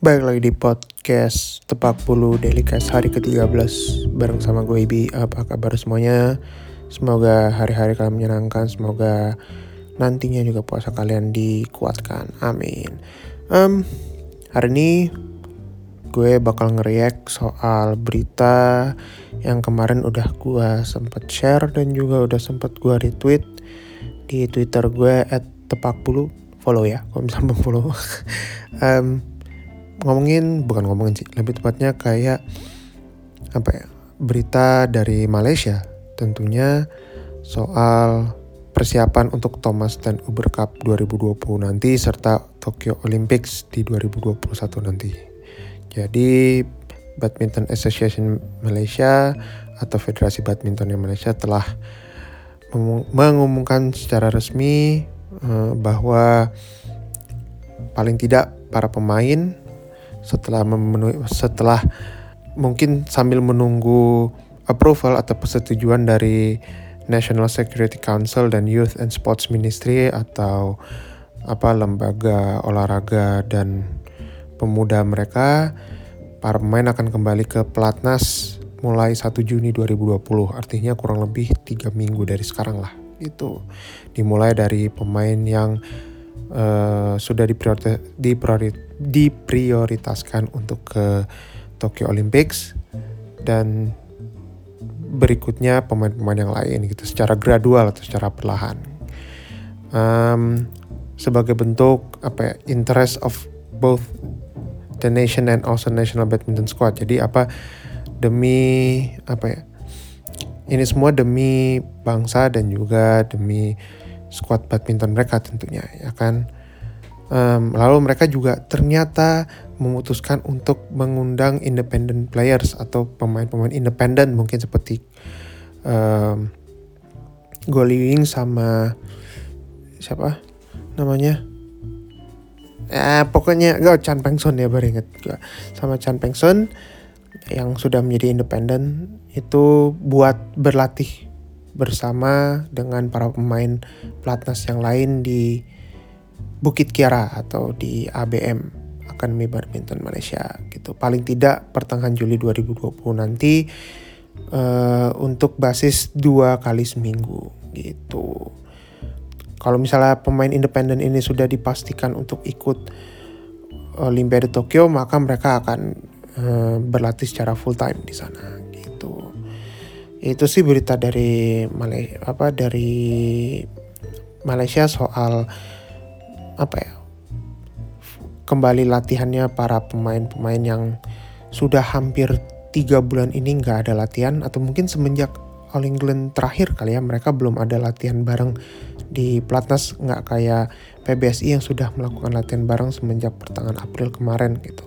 Baik lagi di podcast Tepak Bulu Cast hari ke-13 bareng sama gue Ibi. Apa kabar semuanya? Semoga hari-hari kalian menyenangkan, semoga nantinya juga puasa kalian dikuatkan. Amin. Um, hari ini gue bakal ngeriak soal berita yang kemarin udah gue sempet share dan juga udah sempet gue retweet di Twitter gue at tepak bulu follow ya kalau misalnya follow um, ngomongin bukan ngomongin sih lebih tepatnya kayak apa ya berita dari Malaysia tentunya soal persiapan untuk Thomas dan Uber Cup 2020 nanti serta Tokyo Olympics di 2021 nanti. Jadi Badminton Association Malaysia atau Federasi Badminton Malaysia telah mengumumkan secara resmi uh, bahwa paling tidak para pemain setelah memenuhi setelah mungkin sambil menunggu approval atau persetujuan dari National Security Council dan Youth and Sports Ministry atau apa lembaga olahraga dan pemuda mereka para pemain akan kembali ke pelatnas mulai 1 Juni 2020 artinya kurang lebih tiga minggu dari sekarang lah. Itu dimulai dari pemain yang uh, sudah diprioritas, diprioritaskan untuk ke Tokyo Olympics dan berikutnya pemain-pemain yang lain gitu secara gradual atau secara perlahan. Um, sebagai bentuk apa ya interest of both the nation and also national badminton squad. Jadi apa demi apa ya ini semua demi bangsa dan juga demi squad badminton mereka tentunya ya kan? Um, lalu mereka juga ternyata memutuskan untuk mengundang independent players atau pemain-pemain independen mungkin seperti um, Goli sama siapa namanya? Eh pokoknya gak Chan Peng Son ya baru inget sama Chan Peng Son yang sudah menjadi independen itu buat berlatih bersama dengan para pemain pelatnas yang lain di Bukit Kiara atau di ABM Akademi Badminton Malaysia gitu. Paling tidak pertengahan Juli 2020 nanti uh, untuk basis dua kali seminggu gitu. Kalau misalnya pemain independen ini sudah dipastikan untuk ikut Olimpiade Tokyo, maka mereka akan Eh, berlatih secara full time di sana gitu itu sih berita dari Malaysia apa dari Malaysia soal apa ya kembali latihannya para pemain-pemain yang sudah hampir tiga bulan ini nggak ada latihan atau mungkin semenjak All England terakhir kali ya mereka belum ada latihan bareng di Platnas nggak kayak PBSI yang sudah melakukan latihan bareng semenjak pertengahan April kemarin gitu.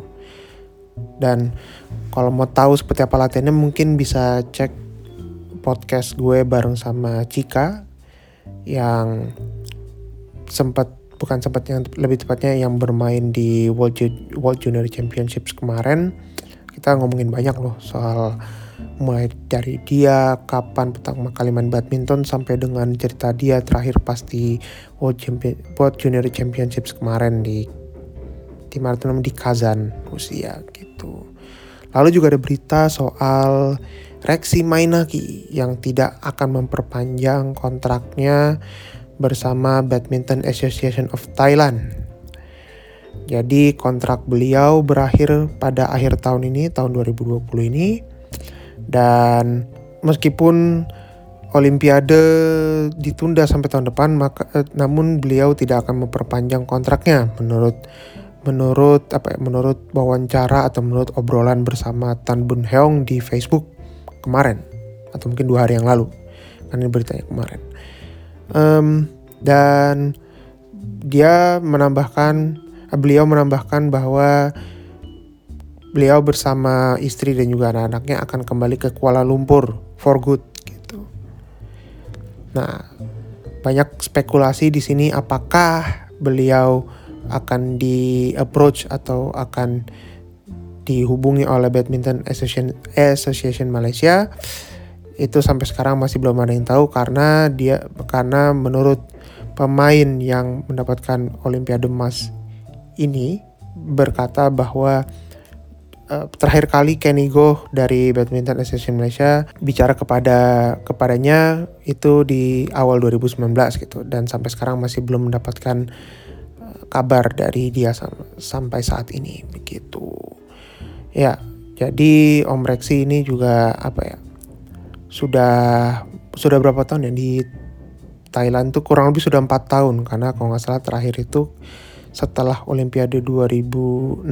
Dan kalau mau tahu seperti apa latihannya mungkin bisa cek podcast gue bareng sama Cika yang sempat bukan sempat yang lebih tepatnya yang bermain di World, World Junior Championships kemarin kita ngomongin banyak loh soal mulai dari dia kapan pertama kali main badminton sampai dengan cerita dia terakhir pasti World, Champion, World Junior Championships kemarin di di mana di Kazan Rusia gitu. Lalu juga ada berita soal Rexy Mainaki yang tidak akan memperpanjang kontraknya bersama Badminton Association of Thailand. Jadi kontrak beliau berakhir pada akhir tahun ini, tahun 2020 ini. Dan meskipun Olimpiade ditunda sampai tahun depan, maka eh, namun beliau tidak akan memperpanjang kontraknya menurut menurut apa ya, menurut wawancara atau menurut obrolan bersama Tan Bun Heong di Facebook kemarin atau mungkin dua hari yang lalu kan ini beritanya kemarin. Um, dan dia menambahkan beliau menambahkan bahwa beliau bersama istri dan juga anak-anaknya akan kembali ke Kuala Lumpur for good gitu. Nah banyak spekulasi di sini apakah beliau akan di approach atau akan dihubungi oleh Badminton Association, Association Malaysia. Itu sampai sekarang masih belum ada yang tahu karena dia karena menurut pemain yang mendapatkan Olimpiade emas ini berkata bahwa uh, terakhir kali Kenny Go dari Badminton Association Malaysia bicara kepada kepadanya itu di awal 2019 gitu. Dan sampai sekarang masih belum mendapatkan uh, kabar dari dia sam sampai saat ini. Begitu. Ya, jadi Om Rexy ini juga apa ya? Sudah sudah berapa tahun ya di Thailand tuh kurang lebih sudah empat tahun karena kalau nggak salah terakhir itu setelah Olimpiade 2016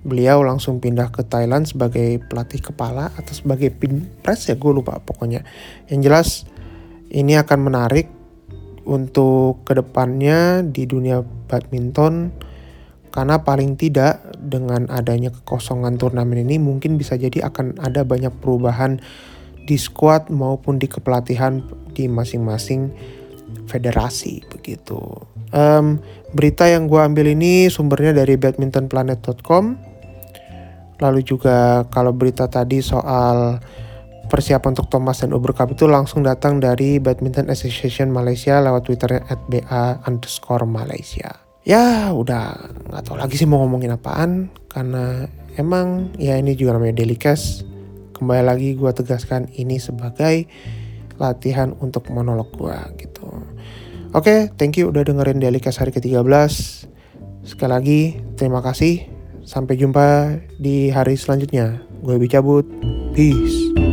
beliau langsung pindah ke Thailand sebagai pelatih kepala atau sebagai pinpres ya gue lupa pokoknya yang jelas ini akan menarik untuk ke depannya di dunia badminton karena paling tidak dengan adanya kekosongan turnamen ini mungkin bisa jadi akan ada banyak perubahan di squad maupun di kepelatihan di masing-masing federasi begitu. Um, berita yang gue ambil ini sumbernya dari badmintonplanet.com. Lalu juga kalau berita tadi soal persiapan untuk Thomas dan Uber Cup itu langsung datang dari Badminton Association Malaysia lewat twitternya at BA underscore Malaysia. Ya udah nggak tahu lagi sih mau ngomongin apaan karena emang ya ini juga namanya cast kembali lagi gue tegaskan ini sebagai latihan untuk monolog gue gitu. Oke, okay, thank you udah dengerin Cast hari ke-13. Sekali lagi, terima kasih. Sampai jumpa di hari selanjutnya. Gue cabut. Peace.